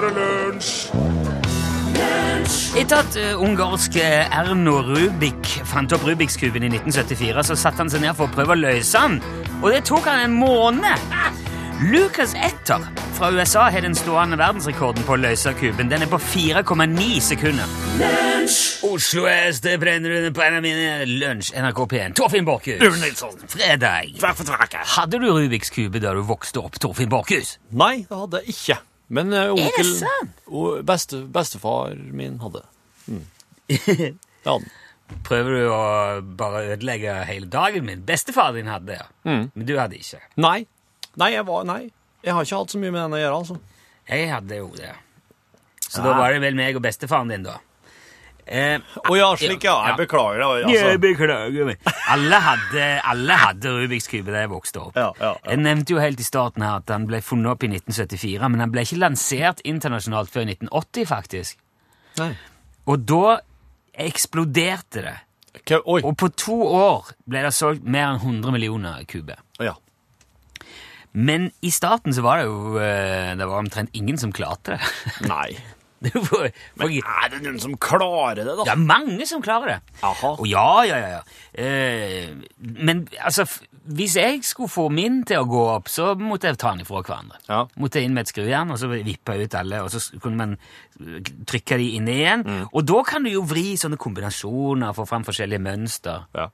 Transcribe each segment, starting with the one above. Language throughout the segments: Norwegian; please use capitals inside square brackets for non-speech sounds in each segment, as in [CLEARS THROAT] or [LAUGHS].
er det lunsj! Etter at uh, ungarske Erno Rubik fant opp Rubiks kuben i 1974, så satte han seg ned for å prøve å løse den, og det tok han en måned. Lucas Etter fra USA har den stående verdensrekorden på å løse kuben. Den er på 4,9 sekunder. Oslo S, det brenner under beina mine. Lunsj, NRK P1. Torfinn Borchhus. Rune Nilsson. Fredag. Hadde du Rubiks kube da du vokste opp, Torfinn Borchhus? Nei, det hadde jeg ikke. Men det onkel sant? og beste, bestefar min hadde. Mm. Det hadde han. Prøver du å bare ødelegge hele dagen min? Bestefar din hadde det, ja. Men du hadde ikke. Nei. Nei, jeg var Nei. Jeg har ikke hatt så mye med den å gjøre, altså. Jeg hadde jo det. Så da var det vel meg og bestefaren din, da. Eh, Å ja, slik, ja. Jeg beklager Altså. Jeg beklager. Alle hadde, alle hadde Rubiks kube da jeg vokste opp. Ja, ja, ja. Jeg nevnte jo helt i starten her at han ble funnet opp i 1974, men han ble ikke lansert internasjonalt før 1980, faktisk. Nei. Og da eksploderte det. Okay, Og på to år ble det solgt mer enn 100 millioner kuber. Ja. Men i starten så var det jo eh, Det var omtrent ingen som klarte det. Nei. [LAUGHS] Var- Men er det noen som klarer det, da? Det er mange som klarer det. Aha. Og ja, ja, ja. ja. Eh, men altså, hvis jeg skulle få min til å gå opp, så måtte jeg ta den ifra hverandre. Ja. Måtte inn med et skrujern, og så vippe ut alle, og så kunne man eh, trykke de inn igjen. Mm. Og da kan du jo vri sånne kombinasjoner, få fram forskjellige mønster. Ja.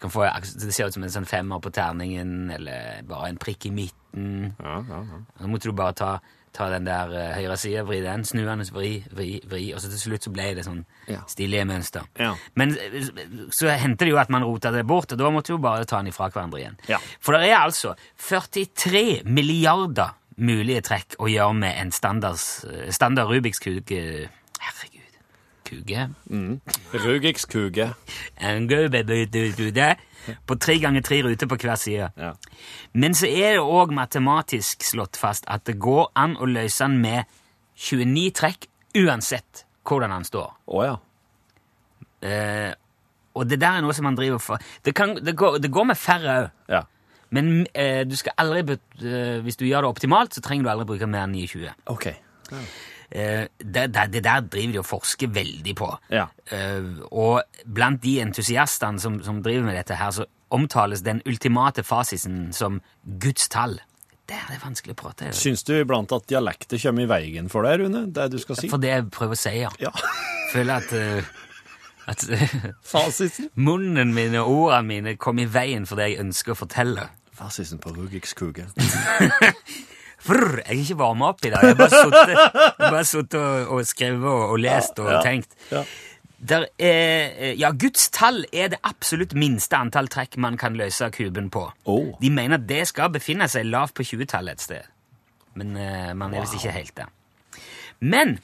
Kan få, det ser ut som en sånn femmer på terningen, eller bare en prikk i midten. Ja, ja, ja. Så måtte du bare ta, ta den der uh, høyre sida, vri den, snu den, vri, vri, vri, og så til slutt så ble det sånn Ja. stilige mønster. Ja. Men eh, så hendte det jo at man rota det bort, og da måtte jo bare ta den ifra hverandre igjen. Ja. For det er altså 43 milliarder mulige trekk å gjøre med en standard, standard Rubiks kuke Herregud. Kuge? Rugiks kuge. En gubbe på tre ganger tre ruter på hver side. Ja. Men så er det òg matematisk slått fast at det går an å løse den med 29 trekk uansett hvordan den står. Oh, ja. Eh, og det der er noe som man driver for Det, kan, det, går, det går med færre òg. Ja. Men eh, du skal aldri, eh, hvis du gjør det optimalt, så trenger du aldri bruke mer enn 29. Ok. Eh, det, det, det der driver de og forsker veldig på. Ja. Eh, og blant de entusiastene som, som driver med dette her, så omtales den ultimate fasisen som Guds tall. Det er det vanskelig å prate Syns du iblant at dialekter kommer i veien for deg, Rune? Det du skal si? For det jeg prøver å si, ja. Ja. [LAUGHS] Føler at, eh, at [LAUGHS] eh, Fasisen? [LAUGHS] munnen min og ordene mine kom i veien for det jeg ønsker å fortelle. Fasisen på Rugiks kuge. Frr, jeg er ikke varma opp i dag. Jeg har bare sittet og, og skrevet og, og lest og Ja, tenkt. ja. Der er, ja, Guds tall er det absolutt minste antall trekk man kan løse kuben på. Oh. De mener at det skal befinne seg lavt på 20-tallet et sted. Men uh, man er visst ikke helt der. Men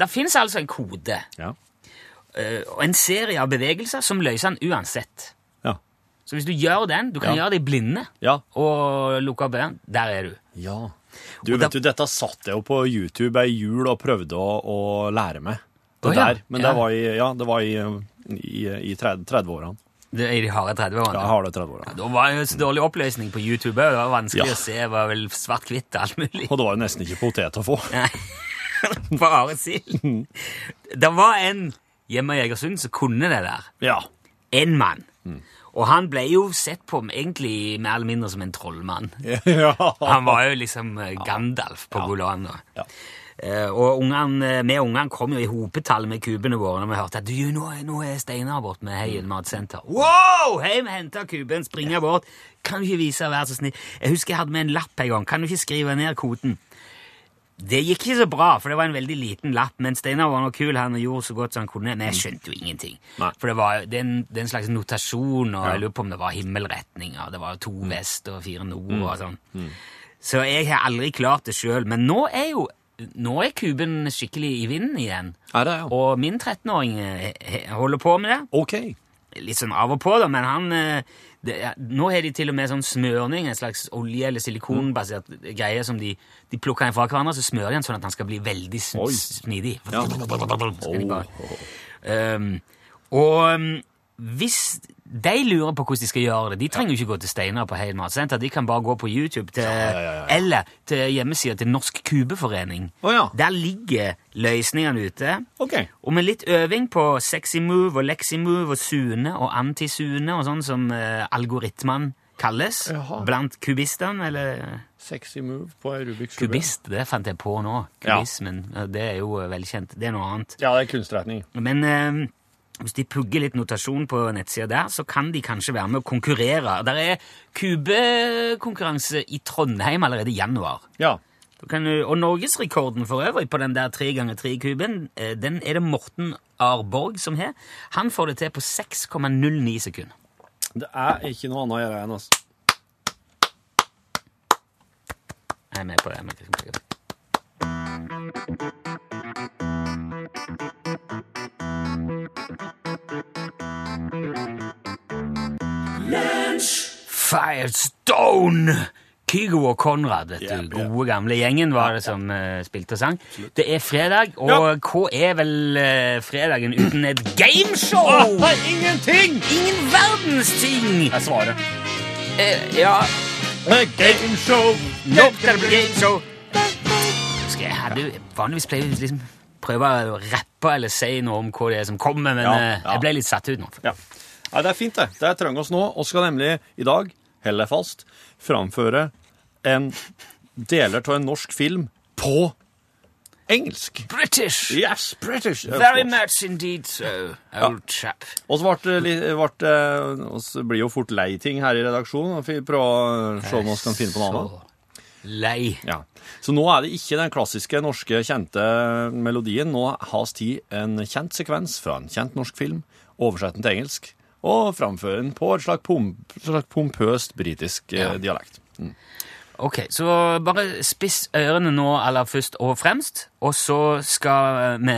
det fins altså en kode Ja. uh, og en serie av bevegelser som løser den uansett. Ja. Så hvis du gjør den, du kan Ja. gjøre det i blinde Ja. og lukke opp øynene, der er du. ja. Du, vet du, dette satt jeg jo på YouTube ei jul og prøvde å, å lære meg. Det oh, ja. der. Men Ja. det var i, ja, det var i, i, i 30 30-årene. Det er i de harde 30-årene. Ja, harde 30-årene. Da var jo så dårlig oppløsning på YouTube òg. Det var vanskelig Ja. å se. Det var vel svart-hvitt alt mulig. Og det var jo nesten ikke potet å få. [LAUGHS] [LAUGHS] Bare sild. Det var en hjemme i Egersund som kunne det der. Ja. En mann. Og han ble jo sett på egentlig mer eller mindre som en trollmann. [LAUGHS] ja. Han var jo liksom eh, Gandalf på Golan. da. Ja. Eh, og ungene, vi ungene kom jo i hopetall med kubene våre når vi hørte at du, nå, nå er Steinar bort med Heien matsenter. Wow! Heim, henta kuben, springer bort. Kan du ikke vise, vær så snill? Jeg husker jeg hadde med en lapp en gang. Kan du ikke skrive ned koden? Det gikk ikke så bra, for det var en veldig liten lapp, men Steinar var noe kul, han gjorde så godt som han kunne, men jeg skjønte jo ingenting. Nei. For det var det en, det en slags notasjon, og jeg lurer på om det var himmelretninger, det var to vest og fire nord og sånn. Så jeg har aldri klart det sjøl, men nå er jo nå er kuben skikkelig i vinden igjen. Ja, det, er jo. Og min 13-åring eh, holder på med det. OK. Litt sånn av og på, da, men han eh, det, ja, Nå har de til og med sånn smøring, en slags olje- eller silikonbasert greie som de, de plukker den fra hverandre, så smører de den sånn at den skal bli veldig sn Oi. smidig. Ja. Skal de bare. Um, og um, hvis de lurer på hvordan de skal gjøre det. De trenger jo ikke gå til Steinar på Heid matsenter. De kan bare gå på YouTube til, ja, ja, ja. eller til hjemmesida til Norsk Kubeforening. Oh, ja. Der ligger løsningene ute. Okay. Og med litt øving på sexy move og lexy move og sune og antisune og sånn som uh, algoritmene kalles Jaha. blant kubistene, eller Sexy move på Rubiks kube. kubist, det fant jeg på nå. Kubismen, ja, det er jo eh, velkjent. Det er noe annet. Ja, det er kunstretning. Men eh, hvis de pugger litt notasjon på nettsida der, så kan de kanskje være med å konkurrere. Der er kubekonkurranse i Trondheim allerede i januar. Ja. Kan, og norgesrekorden for øvrig på den der 3x3-kuben, eh, den er det Morten Arborg som har. Han får det til på 6,09 sekunder. Det er ikke noe annet å gjøre enn altså. Jeg er med på det. Men... Firestone! Kygo og Konrad, du. Jep, jep. Gode, gamle gjengen var det som uh, spilte og sang. Det er fredag, og hva er vel uh, fredagen uten et gameshow? det er ingenting! Ingen verdens ting! er svaret. Uh, ja, Gameshow! Nope, det blir gameshow. Skal jeg hadde du, vanligvis pleier jeg liksom prøve å rappe eller si noe om hva det er som kommer, men Ja, eh, ja. jeg ble litt satt ut nå. Ja. Det er fint, det. Det trenger oss nå. Og skal nemlig i dag, held deg fast, framføre en deler av en norsk film på engelsk. British! Yes, British. Very much indeed so, old chap. Og så blir jo fort lei ting her i redaksjonen. vi prøver å se om vi kan finne på noe annet. Lei. Ja. Så nå er det ikke den klassiske norske kjente melodien. Nå har vi en kjent sekvens fra en kjent norsk film, oversett til engelsk, og framføre den på et slags, pomp, slags pompøst britisk eh, Ja. dialekt. Ok, så bare spiss ørene nå aller først og fremst, og så skal vi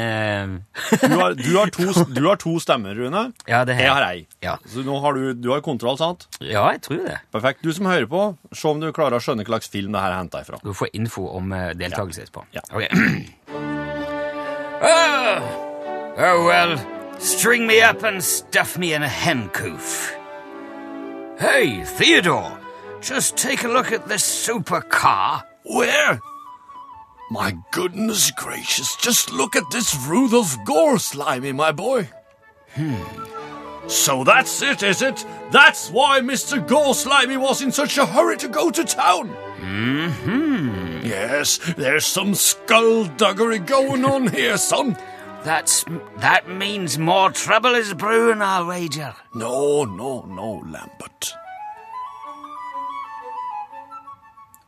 Du har, du har, to, du har to stemmer, Rune. Ja, det Jeg har ei. Ja. Så nå har du, du har kontroll, sant? Ja, jeg tror det. Perfekt. Du som hører på, se om du klarer å skjønne hva slags film det her er henta ifra. Du får info om uh, deltakelse etterpå. Ja. Ok. oh, [CLEARS THROAT] oh, well, string me up and stuff me in a hencoof. Hey, Theodore, just take a look at this supercar. Where? My goodness gracious, just look at this Rudolph Gore, Slimy, my boy. Hmm. So that's it, is it? That's why Mr. Gore Slimy was in such a hurry to go to town? Mm-hmm. Yes, there's some skullduggery going on here, son. That's that means more trouble is brewing, I'll wager. No, no, no, Lambert.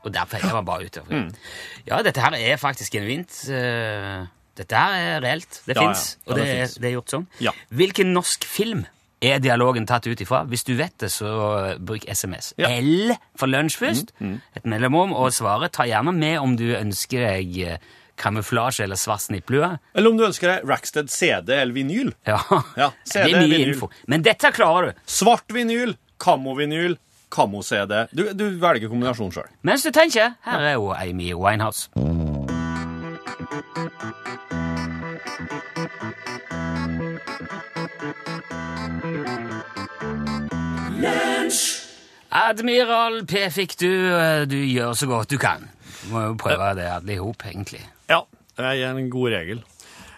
Og der feier man bare ut. Ja, dette her er faktisk genuint. eh, dette her er reelt. Det Ja, fins, ja. Ja, og det det, er, det er gjort sånn. Ja. Hvilken norsk film er dialogen tatt ut ifra? Hvis du vet det, så bruk SMS. Ja. Mm, L for lunsj først, et mellomrom, og svaret. Ta gjerne med om du ønsker deg eh, kamuflasje eller svart snipplue. Eller om du ønsker deg Rackstead CD eller vinyl. Ja, Ja, [LAUGHS] det er mye vinyl. info. Men dette klarer du. Svart vinyl, kammo-vinyl, kammo-CD. Du, du velger kombinasjonen sjøl. Mens du tenker, her er jo Amy Winehouse. Admiral P fikk du. Du gjør så godt du kan. Du må jo prøve det alle i hop, egentlig. Ja, det er en god regel.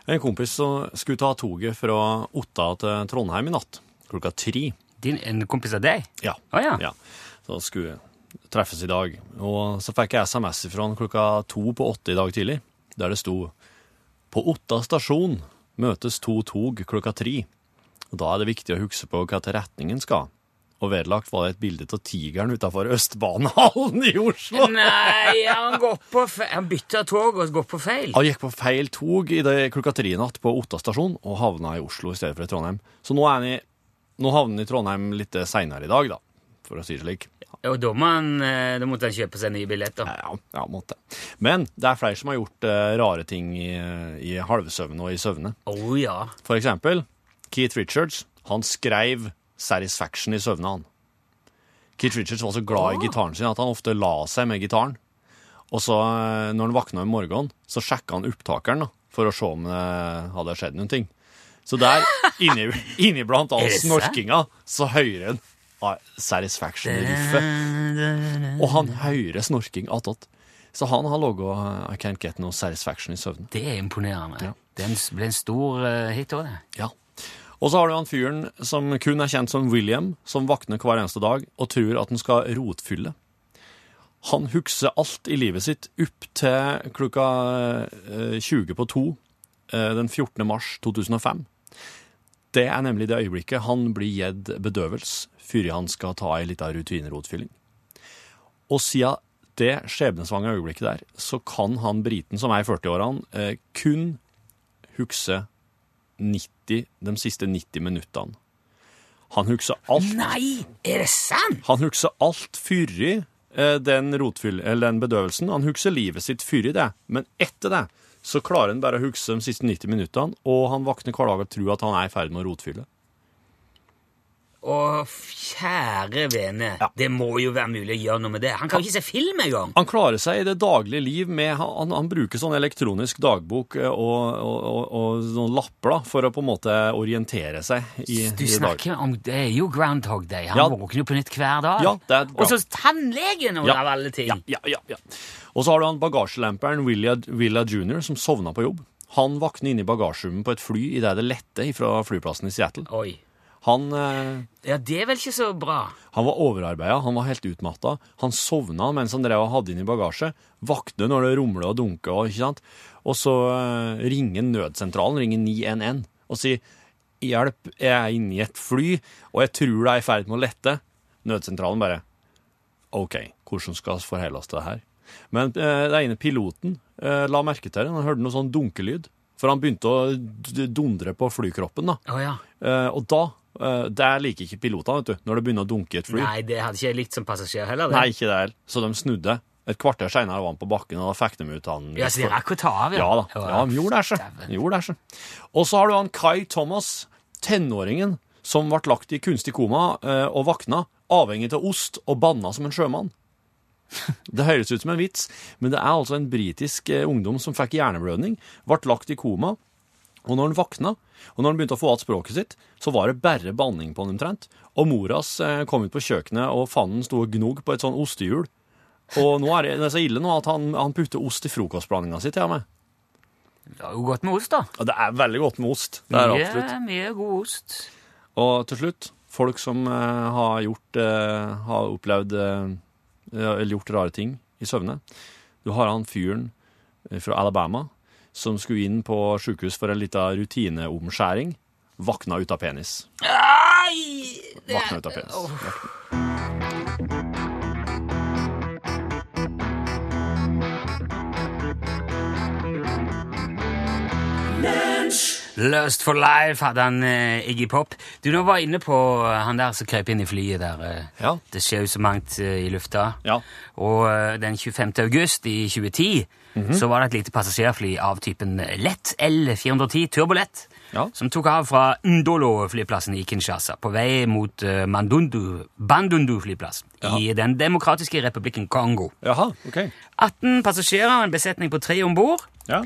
En kompis som skulle ta toget fra Otta til Trondheim i natt klokka tre. Din, en kompis av deg? Ja. Oh, ja. ja. Så skulle treffes i dag. Og så fikk jeg SMS fra han klokka to på åtte i dag tidlig, der det sto På Otta stasjon møtes to tog klokka tre. Og da er det viktig å huske på hva til retningen skal. Og vedlagt var det et bilde av tigeren utafor Østbanehallen i Oslo. Nei, han, går på fe han bytta tog og gikk på feil. Han gikk på feil tog i det klokka tre i natt på Otta stasjon og havna i Oslo i stedet for i Trondheim. Så nå, er han i, nå havner han i Trondheim litt seinere i dag, da, for å si det slik. Og da, eh, måtte han kjøpe seg nye billetter. Ja, ja, måtte. Men det er flere som har gjort eh, rare ting i, i halvsøvne og i søvne. Oh, ja. For eksempel Keith Richards. Han skrev Satisfaction i søvne, han. Keith Richards var så glad i gitaren sin at han ofte la seg med gitaren. Og så, eh, når han våkna om morgenen, så sjekka han opptakeren da, for å se om det hadde skjedd noen ting. Så der, [LAUGHS] inni, inni blant all snorkinga, så hører han ah, Satisfaction-riffet. Og han hører snorking attåt. Så han har laga I Can't Get No Satisfaction i søvne. Det er imponerende. Ja. Det ble en stor eh, hit òg, det. Ja. Og så har du han fyren som kun er kjent som William, som våkner hver eneste dag og tror at han skal rotfylle. Han husker alt i livet sitt opp til klokka eh, 20 på to eh, den 14. mars 2005. Det er nemlig det øyeblikket han blir gitt bedøvelse før han skal ta ei lita rutinerotfylling. Og siden det skjebnesvangre øyeblikket der, så kan han briten som er i 40-årene, eh, kun huske 90, de siste 90 minuttene. Han husker alt, Nei, er det sant?! han husker alt før eh, den, rotfyll, eller den bedøvelsen. Han husker livet sitt før det, men etter det så klarer han bare å huske de siste 90 minuttene, og han våkner hver dag og tror at han er i ferd med å rotfylle. Å, kjære vene, Ja. det må jo være mulig å gjøre noe med det. Han kan jo ikke se film engang! Han klarer seg i det daglige liv med Han, han bruker sånn elektronisk dagbok eh, og, og, og, og noen lapper da, for å på en måte orientere seg i, Du i dag. snakker om Det er jo Groundhog Day. Han Ja. våkner jo på nytt hver dag. Ja, det er Og så tannlegen Ja. av alle ting! Ja, ja, ja. Og så har du han bagasjelamperen Willa, Willa Jr. som sovna på jobb. Han våkner inne i bagasjerommet på et fly idet det lette fra flyplassen i Seattle. Oi. Han, eh, Ja, det er vel ikke så bra. han var overarbeida, han var helt utmatta. Han sovna mens han drev og hadde inn i bagasje. Vakte når det rumla og dunka, Og, ikke sant? og så uh, ringer nødsentralen, ringer 911 og sier 'Hjelp, jeg er inne i et fly, og jeg tror det er i ferd med å lette'. Nødsentralen bare OK, hvordan skal vi forholde oss til det her? Men uh, den ene piloten uh, la merke til det. Han hørte noe sånn dunkelyd. For han begynte å dundre på flykroppen. da. Oh, ja. Eh, og da eh, Det liker ikke pilotene, vet du, når det begynner å dunke i et fly. Nei, det hadde ikke jeg likt som passasjer heller. Det. Nei, ikke det. Så de snudde. Et kvarter seinere var han på bakken, og da fikk de ut han. Ja, Så de rakk å ta av, Ja da. Ja, de gjorde det, så. Og så har du han Kai Thomas, tenåringen, som ble lagt i kunstig koma eh, og vakna, avhengig av ost og banna som en sjømann. [LAUGHS] Det høres ut som en vits, men det er altså en britisk eh, ungdom som fikk hjerneblødning, ble lagt i koma, og når han vakna, og når han begynte å få igjen språket sitt, så var det bare banning på han omtrent. Og moras eh, kom ut på kjøkkenet, og fanden sto og gnog på et sånn ostehjul. Og nå er det, det er så ille nå at han, han putter ost i frokostblandinga si til og med. Det er jo godt med ost, da. Ja, det er veldig godt med ost. Det er mye, absolutt. Mye, god ost. Og til slutt, folk som uh, har gjort uh, har opplevd uh, eller gjort rare ting i søvne. Du har han fyren fra Alabama som skulle inn på sjukehus for en liten rutineomskjæring. Vakna ut av penis. Ai! Vakna ut av penis. Åh. Lust for life hadde han eh, Iggy Pop. Du nå var inne på eh, han der som krøp inn i flyet der. eh. Ja. Det skjer jo så mangt eh, i lufta. Ja. Og eh, den 25. august i 2010 Mhm. så var det et lite passasjerfly av typen Lett L410 Turbolett Ja. som tok av fra Ndolo-flyplassen i Kinshasa på vei mot eh, Mandundu, Bandundu flyplass i Den demokratiske republikken Kongo. Jaha, ok. 18 passasjerer og en besetning på tre om bord. Ja.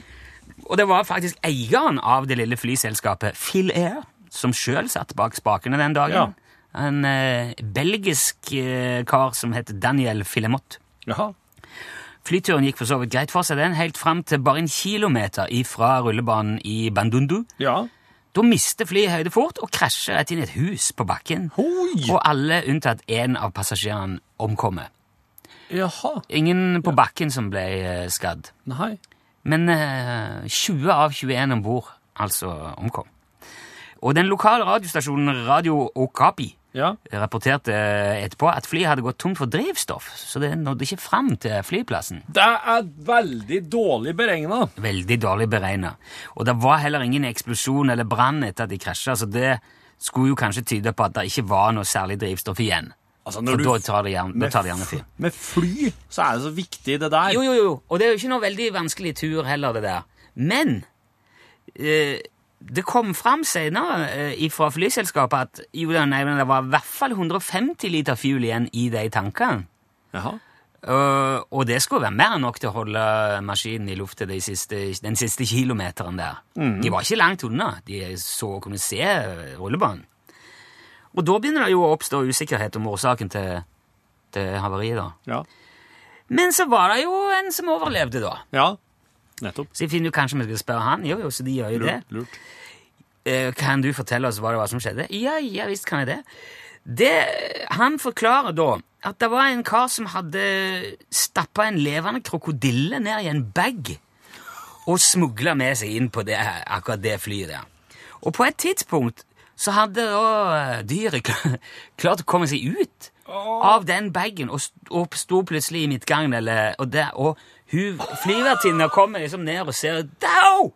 Og det var faktisk eieren av det lille flyselskapet Phil Air som sjøl satt bak spakene den dagen. En eh, belgisk eh, kar som het Daniel Filemot. Jaha. Flyturen gikk for så vidt greit for seg, den, helt fram til bare en kilometer ifra rullebanen i Bandundu. Ja. Da mister flyet høyde fort og krasjer rett inn i et hus på bakken. Hoi! Og alle unntatt én av passasjerene omkommer. Jaha. Ingen på bakken som ble eh, skadd. Nei. Men eh, 20 av 21 om bord altså omkom. Og den lokale radiostasjonen Radio Okapi Ja. rapporterte etterpå at flyet hadde gått tomt for drivstoff, så det nådde ikke fram til flyplassen. Det er veldig dårlig beregna. Veldig dårlig beregna. Og det var heller ingen eksplosjon eller brann etter at de krasja, så det skulle jo kanskje tyde på at det ikke var noe særlig drivstoff igjen. Altså, For da tar det gjerne, tar det gjerne tid. Med fly så er det så viktig, det der. Jo, jo, jo. Og det er jo ikke noe veldig vanskelig tur heller, det der. Men eh, det kom fram senere eh, fra flyselskapet at jo, nei, det var i hvert fall 150 liter fuel igjen i de tankene. Jaha. Og, og det skulle være mer enn nok til å holde maskinen i lufta de den siste kilometeren der. De var ikke langt unna. De så kunne se rullebanen. Og da begynner det jo å oppstå usikkerhet om årsaken til, til havariet. da. Ja. Men så var det jo en som overlevde, da. ja. Nettopp. Så jeg finner jo kanskje vi skal spørre han. Jo, jo, så de gjør jo det. Lurt. Eh, kan du fortelle oss hva det var som skjedde? Ja, ja, visst kan jeg det. det. Han forklarer da at det var en kar som hadde stappa en levende krokodille ned i en bag og smugla med seg inn på det, akkurat det flyet der. Og på et tidspunkt så hadde da eh, dyret [LAUGHS] klart å komme seg ut av den bagen og, og sto plutselig i midtgangen, eller, og, der, og hun flyvertinna kommer liksom ned og ser Dow!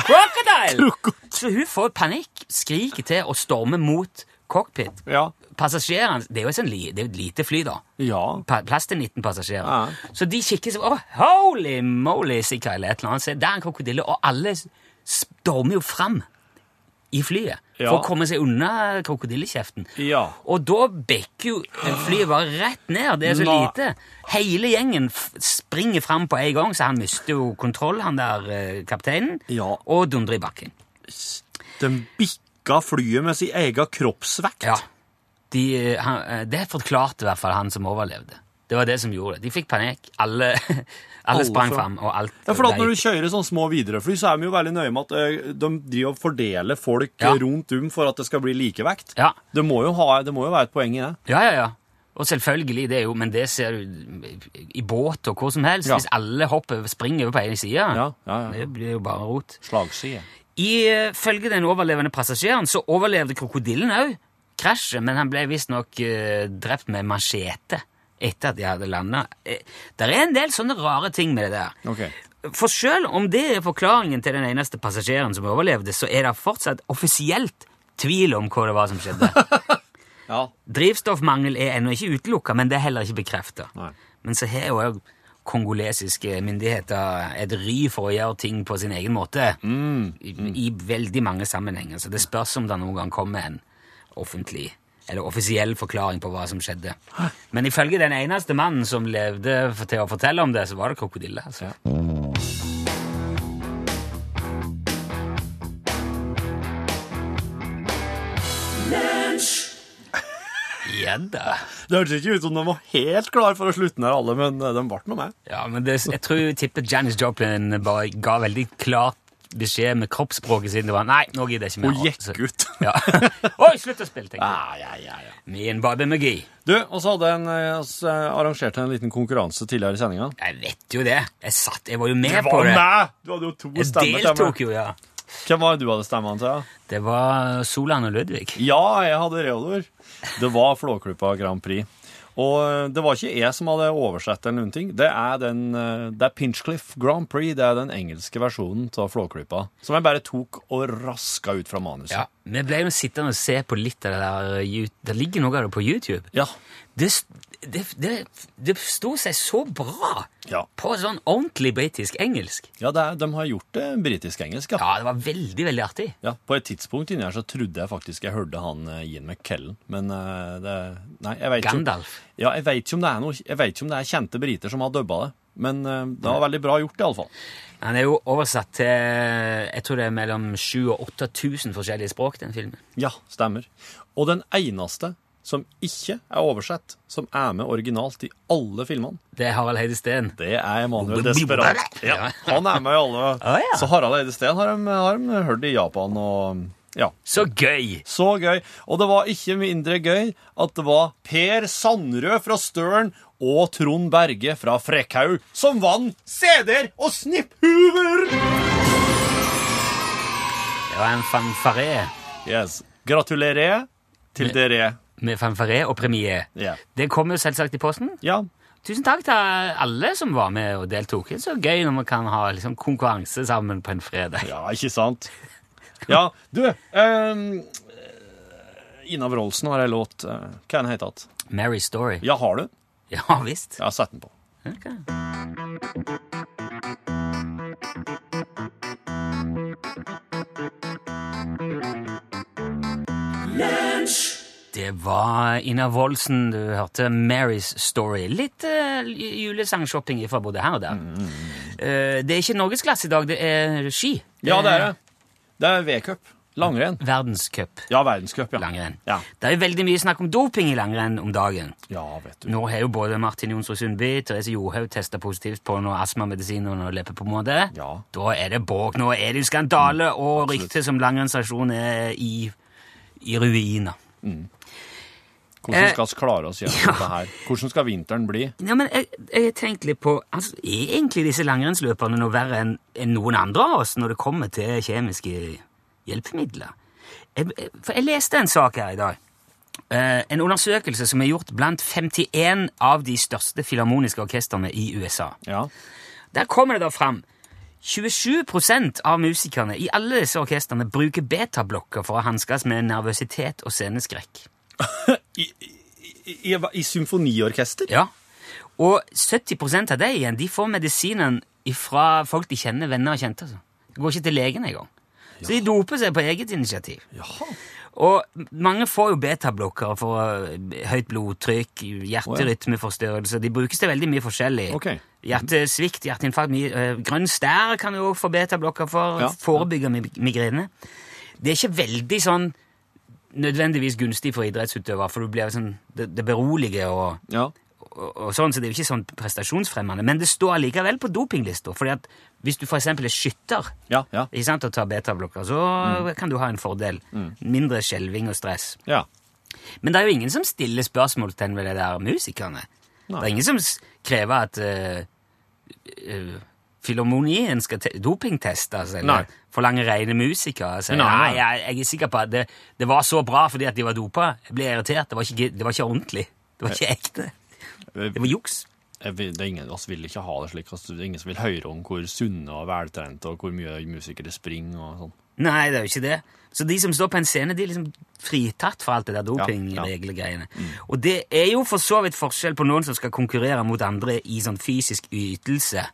Crocodile! Så hun får panikk, skriker til og stormer mot cockpit. Ja. Passasjerene Det er jo et, sånn lite fly, da. Ja. Plass til 19 passasjerer. Ja. Så de kikker seg oh, holy moly, sikkert, eller et eller annet. Se, der er en krokodille. Og alle stormer jo fram i flyet Ja. for å komme seg unna krokodillekjeften. Ja. Og da bekker jo flyet bare rett ned. Det er så Nå. lite. Hele gjengen springer fram på en gang, så han mister jo kontroll, han der eh, kapteinen, Ja. og dundrer i bakken. De bikka flyet med sin egen kroppsvekt. Ja. De, eh, han, eh, det forklarte i hvert fall han som overlevde. Det var det som gjorde det. De fikk panikk. Alle, [LAUGHS] alle, Alle sprang fram. og alt Ja, for Når du kjører sånne små Widerøe-fly, så er de jo veldig nøye med at eh, de driver og fordeler folk Ja. eh, rundt om for at det skal bli likevekt. Ja. Det må jo, ha, det må jo være et poeng i det. Ja, ja, ja. Og selvfølgelig, det er jo, men det ser du i båt og hvor som helst. Ja. Hvis alle hopper, springer over på ene sida, Ja, ja, ja. det blir jo bare rot. Slagside. Ifølge den overlevende passasjeren så overlevde krokodillen òg krasjet, men han ble visstnok uh, drept med machete etter at de hadde landa. det er en del sånne rare ting med det der. Okay. For selv om det er forklaringen til den eneste passasjeren som overlevde, så er det fortsatt offisielt tvil om hva det var som skjedde. [LAUGHS] Ja. Drivstoffmangel er ennå ikke utelukka, men det er heller ikke bekrefta. Men så har jo òg kongolesiske myndigheter et ry for å gjøre ting på sin egen måte. I, I veldig mange sammenhenger. Så det spørs om det noen gang kommer en offentlig eller offisiell forklaring på hva som skjedde. Men ifølge den eneste mannen som levde til å fortelle om det, så var det krokodille. Altså. Ja da. Det hørtes ikke ut som de var helt klar for å slutte ned alle, men eh, de ble med meg. Ja, men det, jeg tror jeg tipper Janis Joplin bare ga veldig klart beskjed med kroppsspråket sitt. Det var nei, nå gidder jeg ikke mer. Hun gikk ut. [LAUGHS] Ja. Oi, slutt å spille, tenkte jeg. Ja, ja, ja, ja. Min Bobby McGee. Du, og så hadde en, eh, eh, arrangerte en liten konkurranse tidligere i sendinga. Jeg vet jo det. Jeg satt, jeg var jo med Det på det. Med. Du hadde jo to Jeg stemmer. Jeg deltok jo, ja. Hvem var det du hadde stemmene til? Det var Solan og Ludvig. Ja, jeg hadde Reodor. Det var Flåklypa Grand Prix. Og eh, det var ikke jeg som hadde oversett eller noen ting. Det er, den, eh, det er Pinchcliff Grand Prix. Det er den engelske versjonen av Flåklypa. Som jeg bare tok og raska ut fra manuset. Ja, Vi ble jo sittende og se på litt av det der. eh, Det ligger noe av det på YouTube. Ja. Det, det, det, det sto seg så bra Ja, på sånn ordentlig britisk engelsk. ja er, de har gjort det britisk-engelsk, ja. Ja, det var veldig, veldig artig. Ja, På et tidspunkt inni her så trodde jeg faktisk jeg hørte han eh, Ian McKellen, men eh, det Nei, jeg veit ikke. om- Gandalf. Ja, jeg vet ikke om det er noe Jeg vet ikke om det er kjente briter som har dubba det, men eh, det var veldig bra gjort, iallfall. Han er jo oversatt til jeg tror det er mellom 7000 og 8000 forskjellige språk, den filmen. Ja, stemmer. Og den eneste som ikke er oversett, som er med originalt i alle filmene, Det er Harald Heide Steen. det er Emanuel Desperat. Ja, han er med i alle. [LAUGHS] Ja. Så Harald Heide Steen har de, har de hørt i Japan og Ja. Så gøy! Så gøy. Og det var ikke mindre gøy at det var Per Sandrød fra Støren og Trond Berge fra Frekkhaug som vant CD-er og snipphuver! Det var en fanfare Yes. Gratulerer til dere. Med fanfare og premie. Ja. Det kommer jo selvsagt i posten. ja. Tusen takk til alle som var med og deltok. Det er så gøy når man kan ha liksom, konkurranse sammen på en fredag. Ja, ikke sant? Ja, du um, Ina Wroldsen har ei låt. eh, Hva er den heter igjen? Mary Story. Ja, har du? Ja visst. Ja, sett den på. Ok. Det var Ina Woldsen du hørte. Mary's Story. Litt uh, julesangshopping fra både her og der. Eh, det er ikke norgesklasse i dag, det er ski. Ja, det er det. Det er V-cup. Langrenn. Verdenscup Ja, verdenscup, ja. langrenn. Ja. Det er veldig mye snakk om doping i langrenn om dagen. ja, vet du. Nå har jo både Martin Jonsrud Sundby Therese Johaug testa positivt på noe astmamedisin og noe leppepomade. Ja. Da er det bråk. Nå er det skandale, og absolutt. ryktet som langrennsstasjon er i, i ruiner. Hvordan Eh, skal vi klare oss gjennom [LAUGHS] ja. dette her? Hvordan skal vinteren bli? Ja, men jeg, jeg tenkte litt på altså, Er egentlig disse langrennsløperne noe verre enn en noen andre av oss når det kommer til kjemiske hjelpemidler? Jeg, jeg- for jeg leste en sak her i dag. Eh, en undersøkelse som er gjort blant 51 av de største filharmoniske orkestrene i USA. Ja. Der kommer det da fram 27% av musikerne i alle disse orkestrene bruker betablokker for å hanskes med nervøsitet og sceneskrekk. [LAUGHS] I, i, i, I symfoniorkester? Ja. Og 70% av dem igjen de får medisinen fra folk de kjenner, venner og kjente. Altså. De går ikke til legen engang. Så de doper seg på eget initiativ. Jaha. Og mange får jo betablokkere for eh, høyt blodtrykk, hjerterytmeforstyrrelse. De brukes til veldig mye forskjellig. Okay. Hjertesvikt, hjerteinfarkt, mye, eh, grønn stær kan du òg få betablokker for. Ja. Forebygge migrene. Det er ikke veldig sånn nødvendigvis gunstig for idrettsutøvere, for du blir sånn, det, det beroliger og Ja. og, og sånn, så det er jo ikke sånn prestasjonsfremmende. Men det står allikevel på dopinglista. fordi at hvis du f.eks. er skytter Ja, ja. ikke sant, og tar betablokker, så kan du ha en fordel. Mindre skjelving og stress. ja. Men det er jo ingen som stiller spørsmål til det der musikerne. Det er ingen som krever at uh, filharmonien skal te dopingtestes, eller Nei. forlange rene musikere. Altså, Nei, jeg, jeg er sikker på at det, det var så bra fordi at de var dopa. Jeg ble irritert. Det var ikke, det var ikke ordentlig. Det var ikke ekte. Det var juks. Vil, det er ingen, som vil ikke ha det slik. Altså, det er ingen som vil høre om hvor sunne og veltrente og hvor mye musikere springer og sånn. Nei, det er jo ikke det. Så de som står på en scene, de er liksom fritatt for alt det der Ja, dopingregelgreiene. Og det er jo for så vidt forskjell på noen som skal konkurrere mot andre i sånn fysisk ytelse,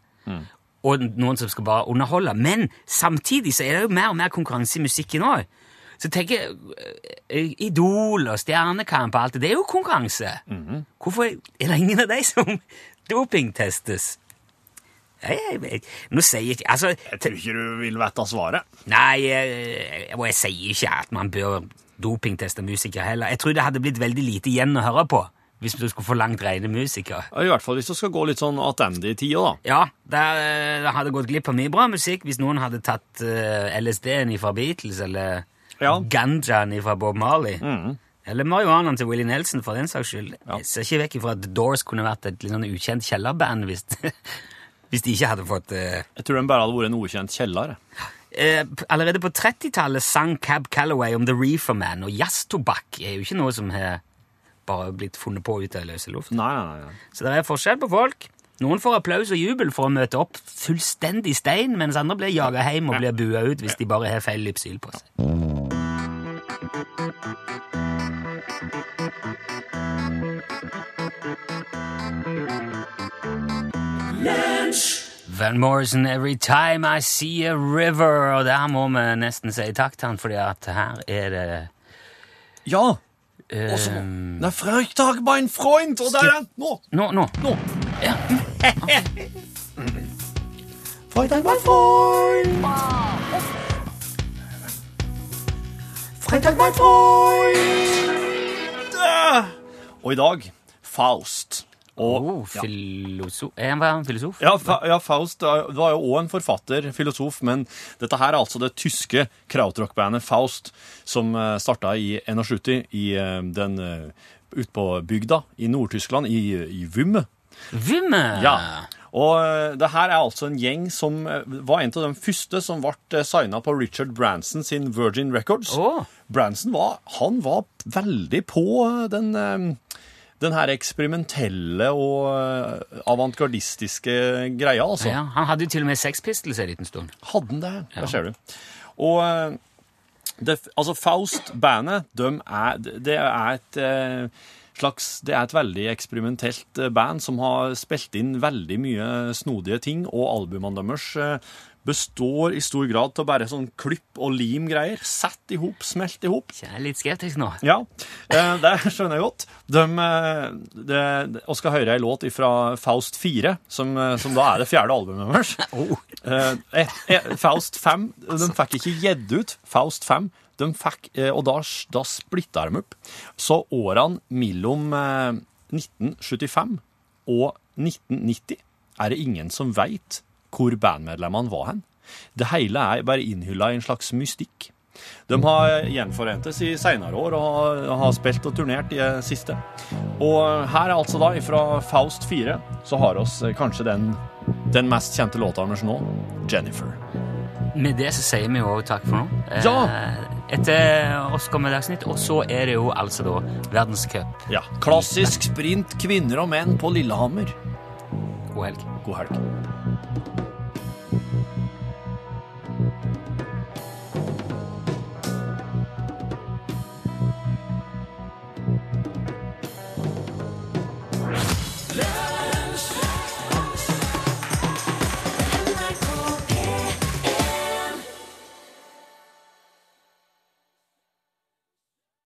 og noen som skal bare underholde. Men samtidig så er det jo mer og mer konkurranse i musikken òg. Så tenker jeg, eh, Idol og Stjernekamp og alt det, det er jo konkurranse. Hvorfor er det ingen av de som dopingtestes? Jeg, jeg, jeg, nå sier jeg ikke altså, Jeg tror ikke du vil vite svaret. Nei, jeg, og jeg sier ikke at man bør dopingteste musikere heller. Jeg tror det hadde blitt veldig lite igjen å høre på hvis du skulle forlangt rene musikere. I hvert fall hvis du skal gå litt sånn attende i tida, da. Ja, der, eh, det hadde gått glipp av mye bra musikk hvis noen hadde tatt uh, LSD-en fra Beatles, eller Ja. ganjaen fra Bob Marley. Eller marihuanaen til Willie Nelson, for den saks skyld. Jeg ser ikke vekk ifra at The Doors kunne vært et litt sånn ukjent kjellerband hvis, [LAUGHS] hvis de ikke hadde fått uh... Jeg tror de bare hadde vært en ukjent kjeller. Eh, allerede på 30-tallet sang Cab Calloway om The Reefer Man, og jazztobakk er jo ikke noe som har bare blitt funnet på ut av løse luft. Nei, nei, nei. Så det er forskjell på folk. Noen får applaus og jubel for å møte opp fullstendig stein, mens andre blir jaga hjem og blir bua ut hvis de bare har feil lypsyl på seg. Van Morrison, 'Every Time I See a River'. Og der må vi nesten si takk til han, fordi at her er det Ja! Eh, Og så Nei, Freitag, mein Freund! Og der er han! Nå! Nå, nå. Nå! Ja. Freitag, mein Freund! Freitag, mein Freund! Ah! Og i dag Faust. Og Oh, filosof Er han, filosof? Ja, Fa ja, Faust det var jo òg en forfatter, filosof, men dette her er altså det tyske krautrock-bandet Faust, som uh, starta i 71 i eh, den ute på bygda i Nord-Tyskland, i, i Vymme. Vimme! Ja. Og eh, det her er altså en gjeng som eh, var en av de første som ble signa på Richard Branson sin Virgin Records. Oh. Branson var, han var veldig på eh, den, eh, den her eksperimentelle og eh, avantgardistiske greia, altså. Ja, han hadde jo til og med Sex Pistols en liten stund. Hadde han det? Der ser du. Og eh, det, altså Faust-bandet, de er, det er et eh, slags Det er et veldig eksperimentelt band som har spilt inn veldig mye snodige ting, og albumene deres består i stor grad av bare sånn klipp og lim-greier. Sett i hop, smelt i hop. Jeg er litt skeptisk nå. Ja, eh, det skjønner jeg godt. De, de, de, og skal høre ei låt fra Faust 4, som, eh, som da er det fjerde albumet deres. Oh. Eh, eh, eh, Faust 5, de fikk ikke gitt ut Faust 5, de fikk, eh, og da, da splitta de opp. Så årene mellom eh, 1975 og 1990 er det ingen som veit hvor bandmedlemmene var hen. Det hele er bare innhylla i en slags mystikk. De har gjenforentes i seinere år og har, spilt og turnert i det siste. Og her er altså da, fra Faust 4, så har oss kanskje den, den mest kjente låta deres nå, 'Jennifer'. Med det så sier vi jo takk for nå. Eh, Ja. Etter oss kommer Dagsnytt, og så er det jo altså da verdenscup. Ja. Klassisk sprint kvinner og menn på Lillehammer. God helg. God helg.